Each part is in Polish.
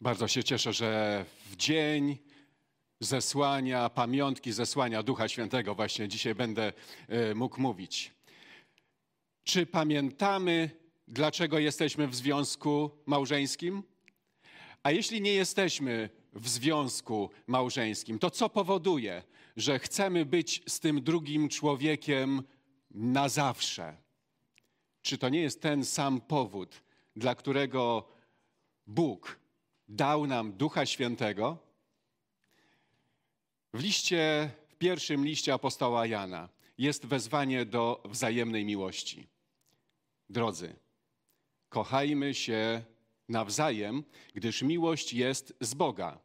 Bardzo się cieszę, że w dzień zesłania, pamiątki zesłania Ducha Świętego właśnie dzisiaj będę e, mógł mówić. Czy pamiętamy, dlaczego jesteśmy w związku małżeńskim? A jeśli nie jesteśmy w związku małżeńskim, to co powoduje, że chcemy być z tym drugim człowiekiem na zawsze? Czy to nie jest ten sam powód, dla którego Bóg dał nam Ducha Świętego? W liście, w pierwszym liście apostoła Jana jest wezwanie do wzajemnej miłości. Drodzy, kochajmy się nawzajem, gdyż miłość jest z Boga.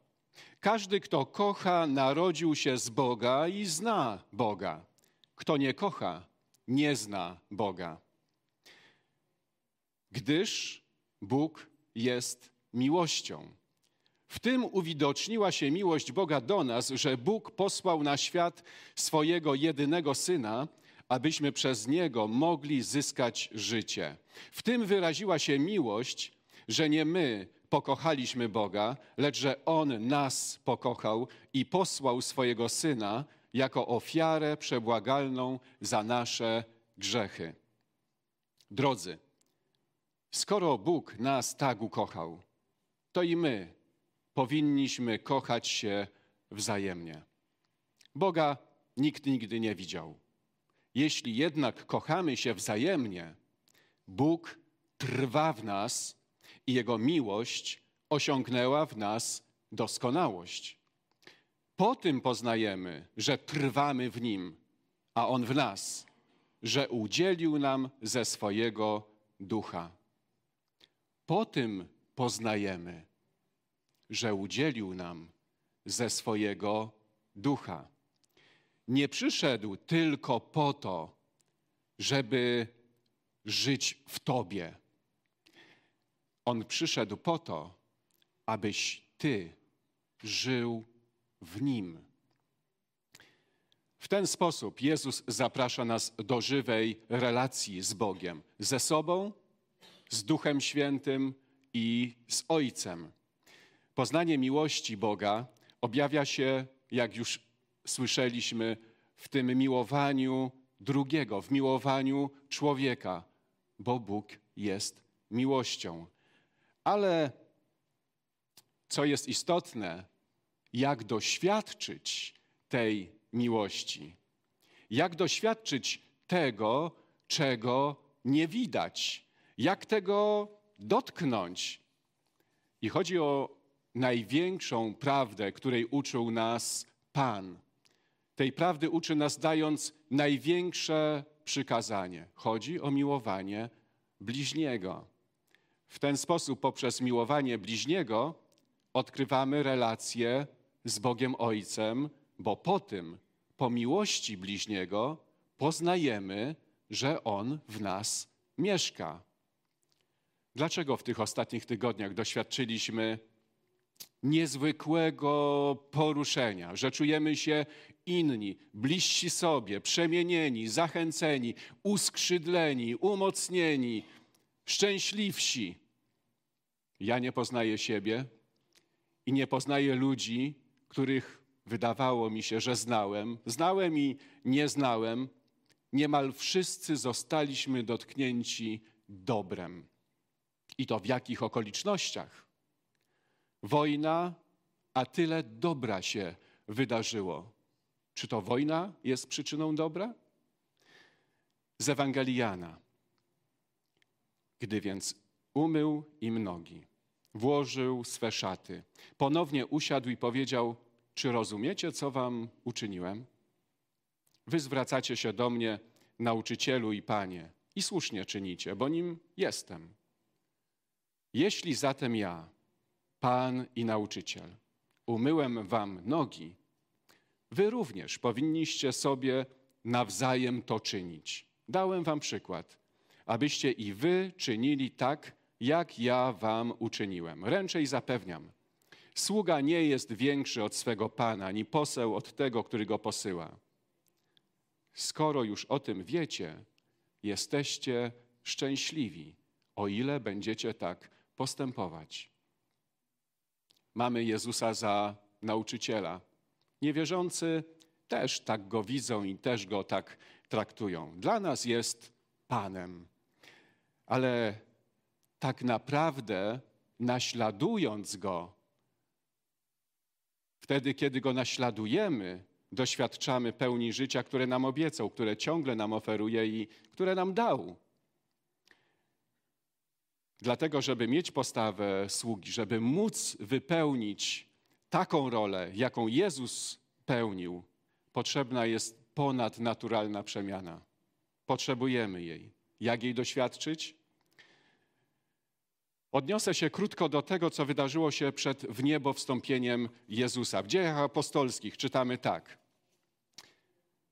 Każdy, kto kocha, narodził się z Boga i zna Boga. Kto nie kocha, nie zna Boga. Gdyż Bóg jest miłością. W tym uwidoczniła się miłość Boga do nas, że Bóg posłał na świat swojego jedynego syna, abyśmy przez niego mogli zyskać życie. W tym wyraziła się miłość, że nie my pokochaliśmy Boga, lecz że On nas pokochał i posłał swojego syna jako ofiarę przebłagalną za nasze grzechy. Drodzy, skoro Bóg nas tak ukochał, to i my powinniśmy kochać się wzajemnie. Boga nikt nigdy nie widział. Jeśli jednak kochamy się wzajemnie, Bóg trwa w nas i Jego miłość osiągnęła w nas doskonałość. Po tym poznajemy, że trwamy w Nim, a On w nas, że udzielił nam ze swojego ducha. Po tym poznajemy, że udzielił nam ze swojego ducha. Nie przyszedł tylko po to, żeby żyć w Tobie. On przyszedł po to, abyś Ty żył w Nim. W ten sposób Jezus zaprasza nas do żywej relacji z Bogiem, ze sobą, z Duchem Świętym i z Ojcem. Poznanie miłości Boga objawia się, jak już słyszeliśmy, w tym miłowaniu drugiego, w miłowaniu człowieka, bo Bóg jest miłością. Ale co jest istotne, jak doświadczyć tej miłości? Jak doświadczyć tego, czego nie widać? Jak tego dotknąć? I chodzi o największą prawdę, której uczył nas Pan. Tej prawdy uczy nas, dając największe przykazanie. Chodzi o miłowanie bliźniego. W ten sposób, poprzez miłowanie bliźniego, odkrywamy relację z Bogiem Ojcem, bo po tym, po miłości bliźniego, poznajemy, że On w nas mieszka. Dlaczego w tych ostatnich tygodniach doświadczyliśmy niezwykłego poruszenia, że czujemy się inni, bliżsi sobie, przemienieni, zachęceni, uskrzydleni, umocnieni, szczęśliwsi. Ja nie poznaję siebie i nie poznaję ludzi, których wydawało mi się, że znałem. Znałem i nie znałem. Niemal wszyscy zostaliśmy dotknięci dobrem. I to w jakich okolicznościach? wojna, a tyle dobra się wydarzyło. Czy to wojna jest przyczyną dobra? Z Ewangeliana. Gdy więc umył im nogi, włożył swe szaty, ponownie usiadł i powiedział: Czy rozumiecie, co wam uczyniłem? Wy zwracacie się do mnie, nauczycielu i panie, i słusznie czynicie, bo nim jestem. Jeśli zatem ja, Pan i nauczyciel. Umyłem wam nogi. Wy również powinniście sobie nawzajem to czynić. Dałem wam przykład, abyście i wy czynili tak, jak ja wam uczyniłem. Ręczej zapewniam. Sługa nie jest większy od swego pana, ani poseł od tego, który go posyła. Skoro już o tym wiecie, jesteście szczęśliwi, o ile będziecie tak postępować. mamy Jezusa za nauczyciela. Niewierzący też tak go widzą i też go tak traktują. Dla nas jest Panem. Ale tak naprawdę naśladując go, wtedy, kiedy go naśladujemy, doświadczamy pełni życia, które nam obiecał, które ciągle nam oferuje i które nam dał. Dlatego, żeby mieć postawę sługi, żeby móc wypełnić taką rolę, jaką Jezus pełnił, potrzebna jest ponadnaturalna przemiana. Potrzebujemy jej. Jak jej doświadczyć? Odniosę się krótko do tego, co wydarzyło się przed w niebo wstąpieniem Jezusa. W dziejach apostolskich czytamy tak.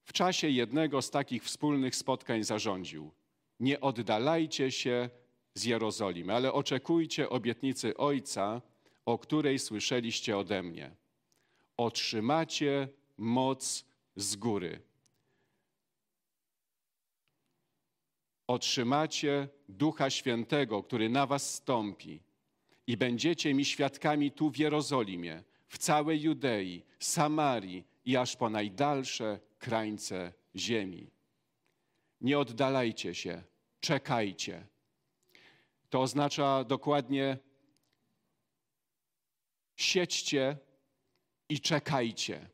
W czasie jednego z takich wspólnych spotkań zarządził: Nie oddalajcie się z Jerozolimy, ale oczekujcie obietnicy Ojca, o której słyszeliście ode mnie. Otrzymacie moc z góry. Otrzymacie Ducha Świętego, który na was stąpi i będziecie mi świadkami tu w Jerozolimie, w całej Judei, Samarii i aż po najdalsze krańce ziemi. Nie oddalajcie się, czekajcie. To oznacza dokładnie siedźcie i czekajcie.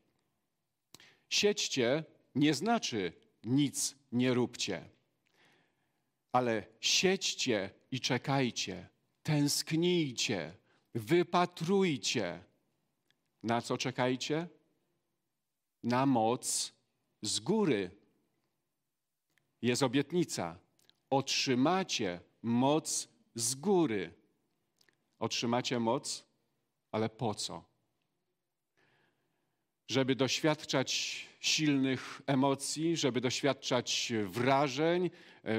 Siedźcie nie znaczy nic nie róbcie, ale siedźcie i czekajcie, tęsknijcie, wypatrujcie. Na co czekajcie? Na moc z góry. Jest obietnica. Otrzymacie moc z góry. Otrzymacie moc, ale po co? Żeby doświadczać silnych emocji, żeby doświadczać wrażeń,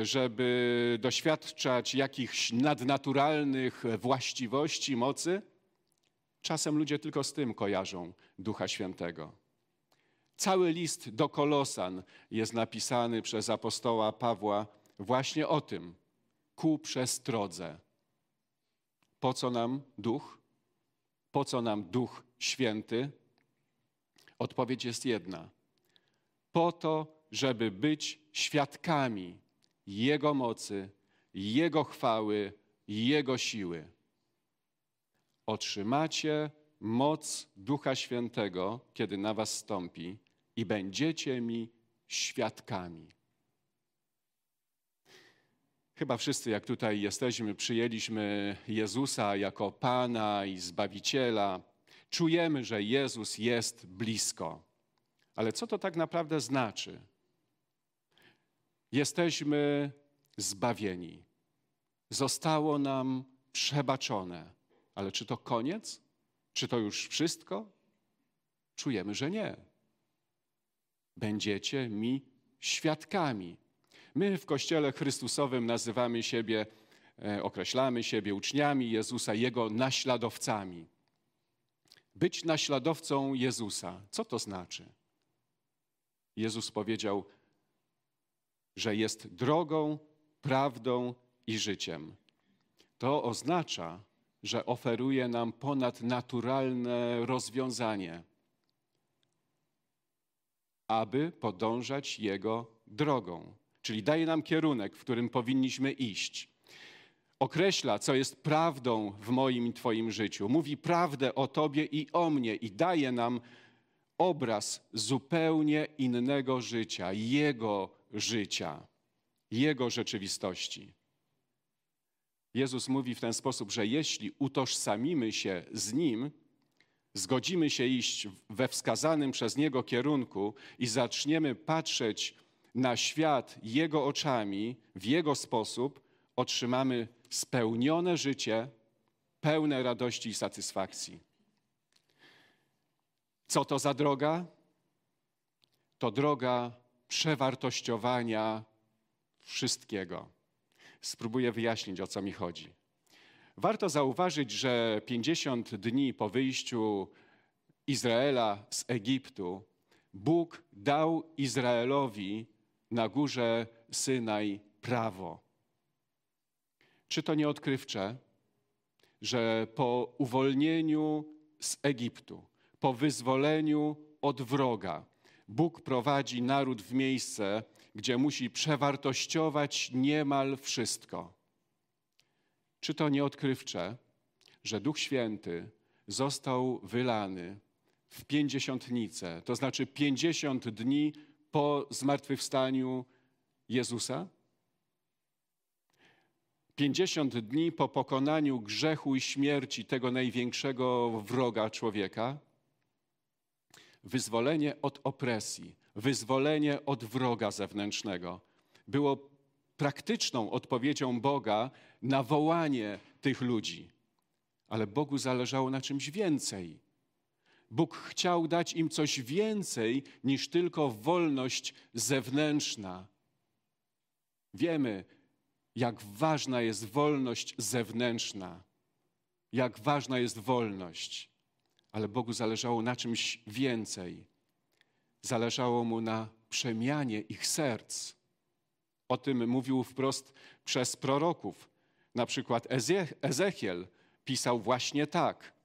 żeby doświadczać jakichś nadnaturalnych właściwości, mocy. Czasem ludzie tylko z tym kojarzą Ducha Świętego. Cały list do Kolosan jest napisany przez apostoła Pawła właśnie o tym, ku przestrodze. Po co nam duch? Po co nam duch święty? Odpowiedź jest jedna. Po to, żeby być świadkami Jego mocy, Jego chwały, Jego siły. Otrzymacie moc Ducha Świętego, kiedy na Was stąpi, i będziecie mi świadkami. Chyba wszyscy, jak tutaj jesteśmy, przyjęliśmy Jezusa jako Pana i Zbawiciela. Czujemy, że Jezus jest blisko. Ale co to tak naprawdę znaczy? Jesteśmy zbawieni. Zostało nam przebaczone. Ale czy to koniec? Czy to już wszystko? Czujemy, że nie. Będziecie mi świadkami. My w Kościele Chrystusowym nazywamy siebie, e, określamy siebie uczniami Jezusa, Jego naśladowcami. Być naśladowcą Jezusa, co to znaczy? Jezus powiedział, że jest drogą, prawdą i życiem. To oznacza, że oferuje nam ponadnaturalne rozwiązanie, aby podążać Jego drogą. Czyli daje nam kierunek, w którym powinniśmy iść. Określa, co jest prawdą w moim i Twoim życiu. Mówi prawdę o Tobie i o mnie i daje nam obraz zupełnie innego życia, Jego życia, Jego rzeczywistości. Jezus mówi w ten sposób, że jeśli utożsamimy się z Nim, zgodzimy się iść we wskazanym przez Niego kierunku i zaczniemy patrzeć na świat Jego oczami, w Jego sposób, otrzymamy spełnione życie, pełne radości i satysfakcji. Co to za droga? To droga przewartościowania wszystkiego. Spróbuję wyjaśnić, o co mi chodzi. Warto zauważyć, że 50 dni po wyjściu Izraela z Egiptu, Bóg dał Izraelowi na górze Synaj prawo. Czy to nie odkrywcze, że po uwolnieniu z Egiptu, po wyzwoleniu od wroga, Bóg prowadzi naród w miejsce, gdzie musi przewartościować niemal wszystko. Czy to nie odkrywcze, że Duch Święty został wylany w pięćdziesiątnicę, to znaczy pięćdziesiąt dni po zmartwychwstaniu Jezusa? Pięćdziesiąt dni po pokonaniu grzechu i śmierci tego największego wroga człowieka, wyzwolenie od opresji, wyzwolenie od wroga zewnętrznego było praktyczną odpowiedzią Boga na wołanie tych ludzi. Ale Bogu zależało na czymś więcej. Bóg chciał dać im coś więcej niż tylko wolność zewnętrzna. Wiemy, jak ważna jest wolność zewnętrzna, jak ważna jest wolność, ale Bogu zależało na czymś więcej. Zależało mu na przemianie ich serc. O tym mówił wprost przez proroków. Na przykład Ezechiel pisał właśnie tak: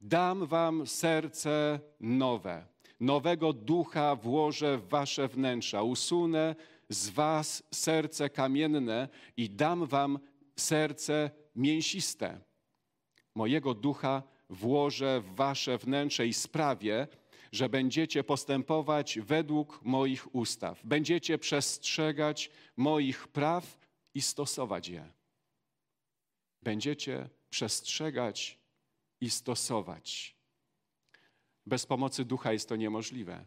Dam wam serce nowe, nowego ducha włożę w wasze wnętrza, usunę z was serce kamienne i dam wam serce mięsiste. Mojego ducha włożę w wasze wnętrze i sprawię, że będziecie postępować według moich ustaw, będziecie przestrzegać moich praw i stosować je. Będziecie przestrzegać i stosować. Bez pomocy ducha jest to niemożliwe.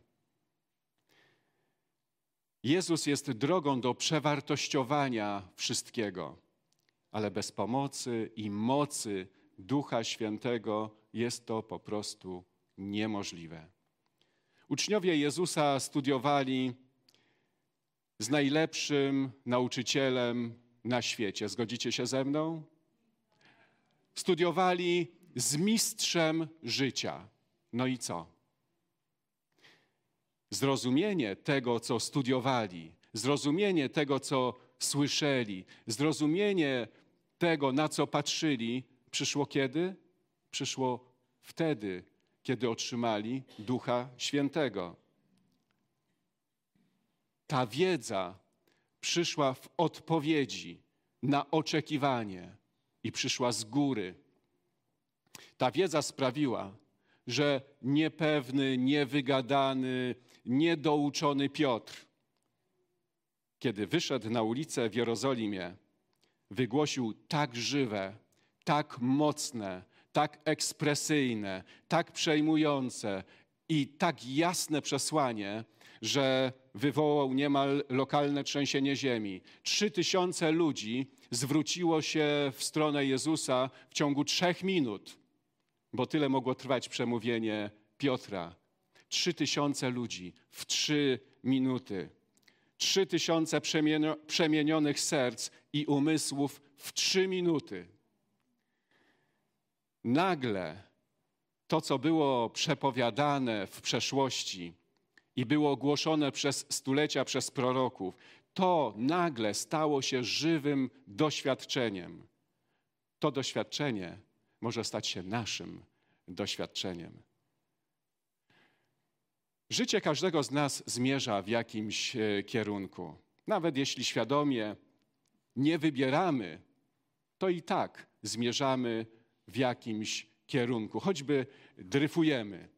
Jezus jest drogą do przewartościowania wszystkiego, ale bez pomocy i mocy Ducha Świętego jest to po prostu niemożliwe. Uczniowie Jezusa studiowali z najlepszym nauczycielem na świecie. Zgodzicie się ze mną? Studiowali z mistrzem życia. No i co? Zrozumienie tego, co studiowali, zrozumienie tego, co słyszeli, zrozumienie tego, na co patrzyli, przyszło kiedy? Przyszło wtedy, kiedy otrzymali Ducha Świętego. Ta wiedza przyszła w odpowiedzi na oczekiwanie i przyszła z góry. Ta wiedza sprawiła, że niepewny, niewygadany, niedouczony Piotr, kiedy wyszedł na ulicę w Jerozolimie, wygłosił tak żywe, tak mocne, tak ekspresyjne, tak przejmujące i tak jasne przesłanie, że wywołał niemal lokalne trzęsienie ziemi. Trzy tysiące ludzi zwróciło się w stronę Jezusa w ciągu trzech minut, bo tyle mogło trwać przemówienie Piotra. Trzy tysiące ludzi w trzy minuty. Trzy tysiące przemienionych serc i umysłów w trzy minuty nagle to, co było przepowiadane w przeszłości i było ogłoszone przez stulecia przez proroków, to nagle stało się żywym doświadczeniem. To doświadczenie może stać się naszym doświadczeniem. Życie każdego z nas zmierza w jakimś e, kierunku. Nawet jeśli świadomie nie wybieramy, to i tak zmierzamy w jakimś kierunku, choćby dryfujemy.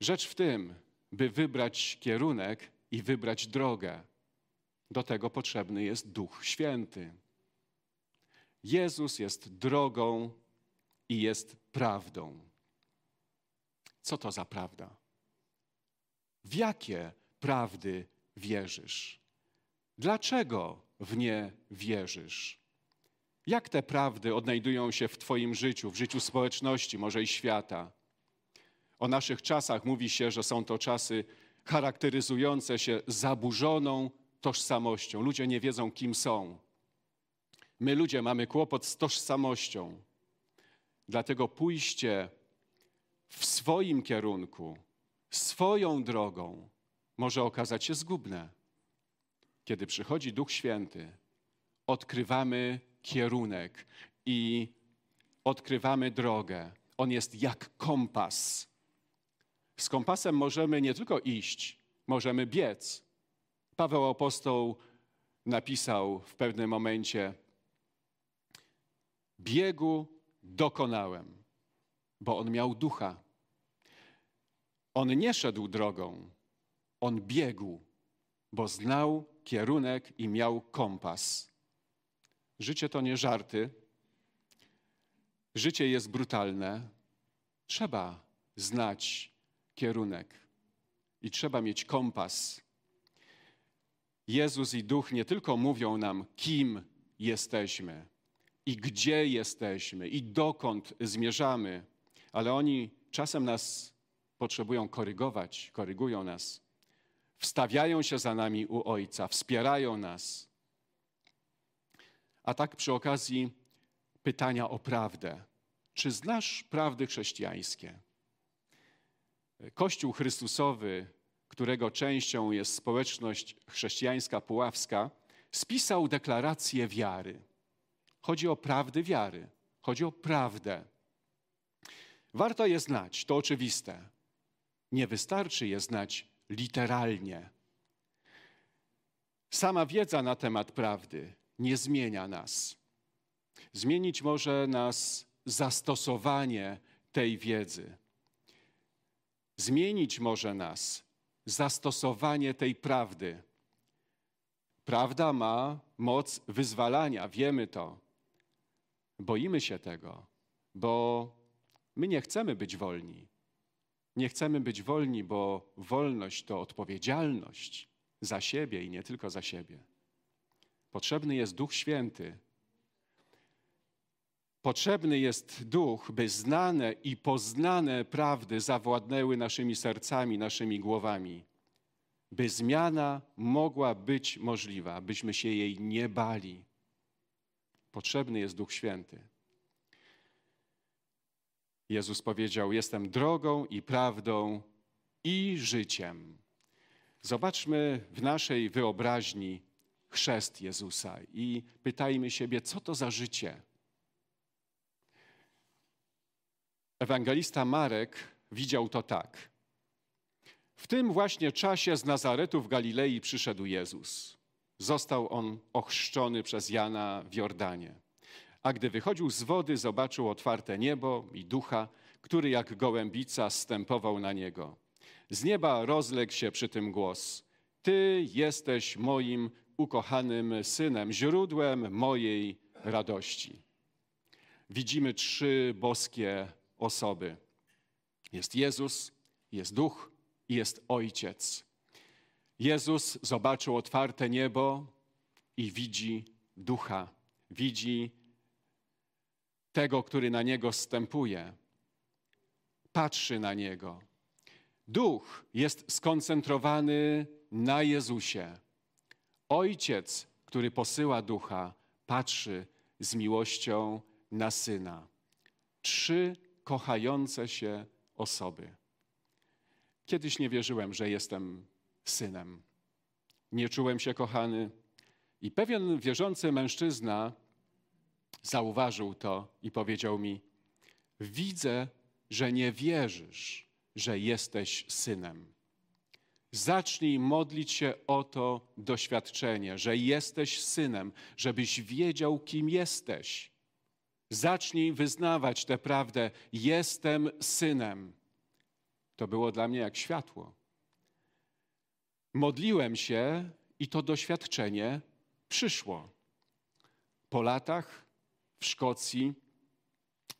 Rzecz w tym, by wybrać kierunek i wybrać drogę. Do tego potrzebny jest Duch Święty. Jezus jest drogą i jest prawdą. Co to za prawda? W jakie prawdy wierzysz? Dlaczego w nie wierzysz? Jak te prawdy odnajdują się w Twoim życiu, w życiu społeczności, może i świata? O naszych czasach mówi się, że są to czasy charakteryzujące się zaburzoną tożsamością. Ludzie nie wiedzą, kim są. My, ludzie, mamy kłopot z tożsamością. Dlatego pójście w swoim kierunku, swoją drogą, może okazać się zgubne. Kiedy przychodzi Duch Święty, odkrywamy kierunek i odkrywamy drogę, On jest jak kompas. Z kompasem możemy nie tylko iść, możemy biec. Paweł apostoł napisał w pewnym momencie: Biegu dokonałem, bo on miał ducha. On nie szedł drogą, on biegł, bo znał kierunek i miał kompas. Życie to nie żarty. Życie jest brutalne. Trzeba znać kierunek i trzeba mieć kompas. Jezus i Duch nie tylko mówią nam, kim jesteśmy i gdzie jesteśmy i dokąd zmierzamy, ale oni czasem nas potrzebują korygować, korygują nas, wstawiają się za nami u Ojca, wspierają nas. A tak przy okazji pytania o prawdę. Czy znasz prawdy chrześcijańskie? Kościół Chrystusowy, którego częścią jest społeczność chrześcijańska puławska, spisał deklarację wiary. Chodzi o prawdy wiary, chodzi o prawdę. Warto je znać, to oczywiste. Nie wystarczy je znać literalnie. Sama wiedza na temat prawdy nie zmienia nas. Zmienić może nas zastosowanie tej wiedzy. Zmienić może nas zastosowanie tej prawdy. Prawda ma moc wyzwalania, wiemy to. Boimy się tego, bo my nie chcemy być wolni. Nie chcemy być wolni, bo wolność to odpowiedzialność za siebie i nie tylko za siebie. Potrzebny jest Duch Święty. Potrzebny jest Duch, by znane i poznane prawdy zawładnęły naszymi sercami, naszymi głowami, by zmiana mogła być możliwa, byśmy się jej nie bali. Potrzebny jest Duch Święty. Jezus powiedział: Jestem drogą i prawdą i życiem. Zobaczmy w naszej wyobraźni chrzest Jezusa i pytajmy siebie, co to za życie. Ewangelista Marek widział to tak. W tym właśnie czasie z Nazaretu w Galilei przyszedł Jezus. Został on ochrzczony przez Jana w Jordanie. A gdy wychodził z wody, zobaczył otwarte niebo i ducha, który jak gołębica stępował na niego. Z nieba rozległ się przy tym głos: Ty jesteś moim ukochanym synem, źródłem mojej radości. Widzimy trzy boskie osoby: jest Jezus, jest duch i jest ojciec. Jezus zobaczył otwarte niebo i widzi ducha, widzi tego, który na niego stępuje. Patrzy na niego. Duch jest skoncentrowany na Jezusie. Ojciec, który posyła ducha, patrzy z miłością na syna. Trzy kochające się osoby. Kiedyś nie wierzyłem, że jestem synem. Nie czułem się kochany. I pewien wierzący mężczyzna zauważył to i powiedział mi: Widzę, że nie wierzysz, że jesteś synem. Zacznij modlić się o to doświadczenie, że jesteś synem, żebyś wiedział, kim jesteś. Zacznij wyznawać tę prawdę: Jestem synem. To było dla mnie jak światło. Modliłem się i to doświadczenie przyszło. Po latach w Szkocji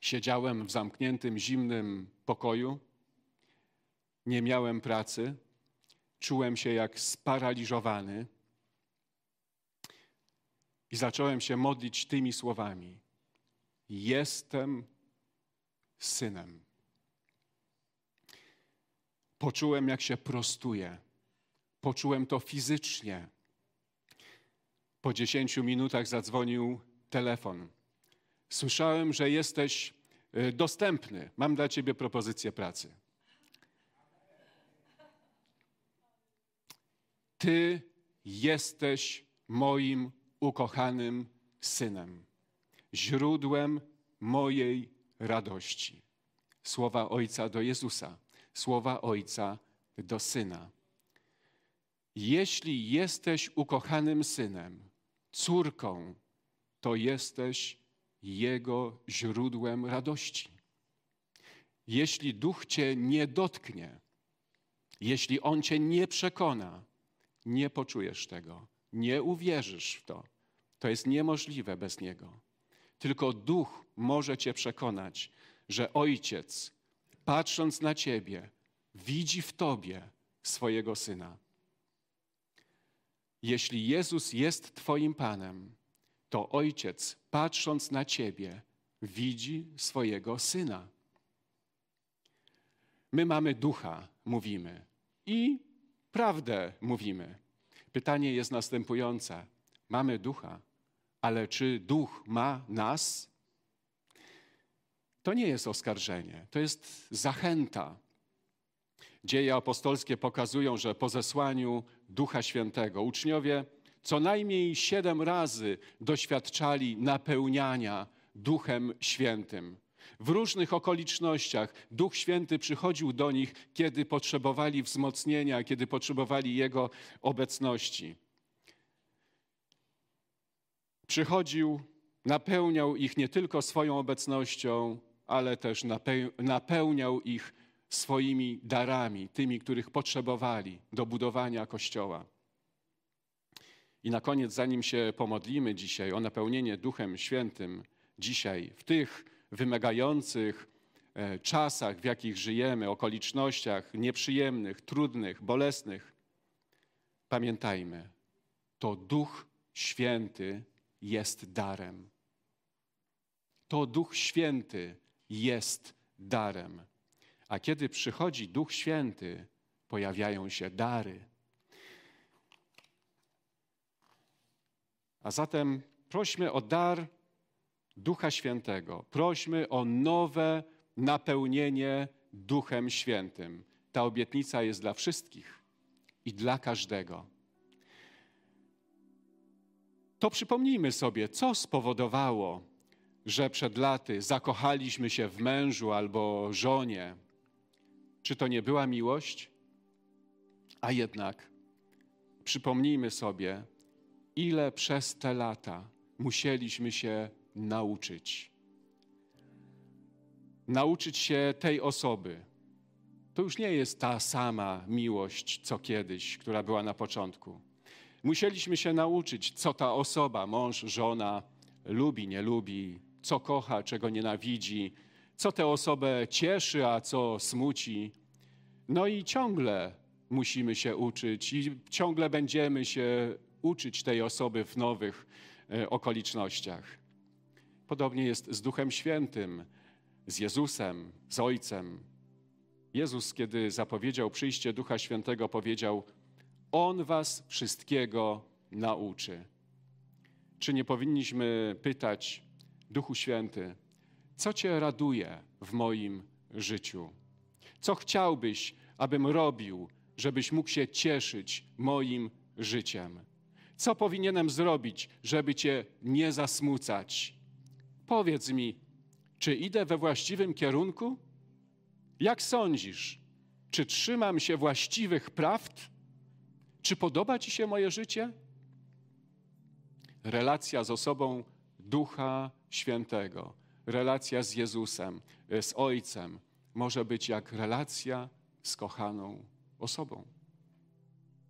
siedziałem w zamkniętym, zimnym pokoju. Nie miałem pracy. Czułem się jak sparaliżowany. I zacząłem się modlić tymi słowami: Jestem synem. Poczułem, jak się prostuje. Poczułem to fizycznie. Po dziesięciu minutach zadzwonił telefon. Słyszałem, że jesteś y, dostępny. Mam dla ciebie propozycję pracy. Ty jesteś moim ukochanym synem, źródłem mojej radości. Słowa Ojca do Jezusa, słowa Ojca do Syna. Jeśli jesteś ukochanym synem, córką, to jesteś Jego źródłem radości. Jeśli duch cię nie dotknie, jeśli on cię nie przekona, nie poczujesz tego, nie uwierzysz w to. To jest niemożliwe bez niego. Tylko duch może cię przekonać, że ojciec, patrząc na ciebie, widzi w tobie swojego syna. Jeśli Jezus jest Twoim Panem, to Ojciec, patrząc na Ciebie, widzi swojego Syna. My mamy ducha, mówimy, i prawdę mówimy. Pytanie jest następujące: mamy ducha, ale czy duch ma nas? To nie jest oskarżenie, to jest zachęta. Dzieje apostolskie pokazują, że po zesłaniu Ducha Świętego uczniowie co najmniej siedem razy doświadczali napełniania Duchem Świętym. W różnych okolicznościach Duch Święty przychodził do nich, kiedy potrzebowali wzmocnienia, kiedy potrzebowali Jego obecności. Przychodził, napełniał ich nie tylko swoją obecnością, ale też napełniał ich swoimi darami, tymi, których potrzebowali do budowania Kościoła. I na koniec, zanim się pomodlimy dzisiaj o napełnienie Duchem Świętym, dzisiaj, w tych wymagających e, czasach, w jakich żyjemy, okolicznościach nieprzyjemnych, trudnych, bolesnych, pamiętajmy, to Duch Święty jest darem. To Duch Święty jest darem. A kiedy przychodzi Duch Święty, pojawiają się dary. A zatem prośmy o dar Ducha Świętego. Prośmy o nowe napełnienie Duchem Świętym. Ta obietnica jest dla wszystkich i dla każdego. To przypomnijmy sobie, co spowodowało, że przed laty zakochaliśmy się w mężu albo żonie. Czy to nie była miłość? A jednak przypomnijmy sobie, ile przez te lata musieliśmy się nauczyć. Nauczyć się tej osoby. To już nie jest ta sama miłość, co kiedyś, która była na początku. Musieliśmy się nauczyć, co ta osoba, mąż, żona, lubi, nie lubi, co kocha, czego nienawidzi, co tę osobę cieszy, a co smuci. No i ciągle musimy się uczyć i ciągle będziemy się uczyć tej osoby w nowych e, okolicznościach. Podobnie jest z Duchem Świętym, z Jezusem, z Ojcem. Jezus, kiedy zapowiedział przyjście Ducha Świętego, powiedział: On was wszystkiego nauczy. Czy nie powinniśmy pytać, Duchu Święty, co Cię raduje w moim życiu? Co chciałbyś, abym robił, żebyś mógł się cieszyć moim życiem? Co powinienem zrobić, żeby Cię nie zasmucać? Powiedz mi, czy idę we właściwym kierunku? Jak sądzisz, czy trzymam się właściwych prawd? Czy podoba Ci się moje życie? Relacja z osobą Ducha Świętego, relacja z Jezusem, z Ojcem może być jak relacja z kochaną osobą.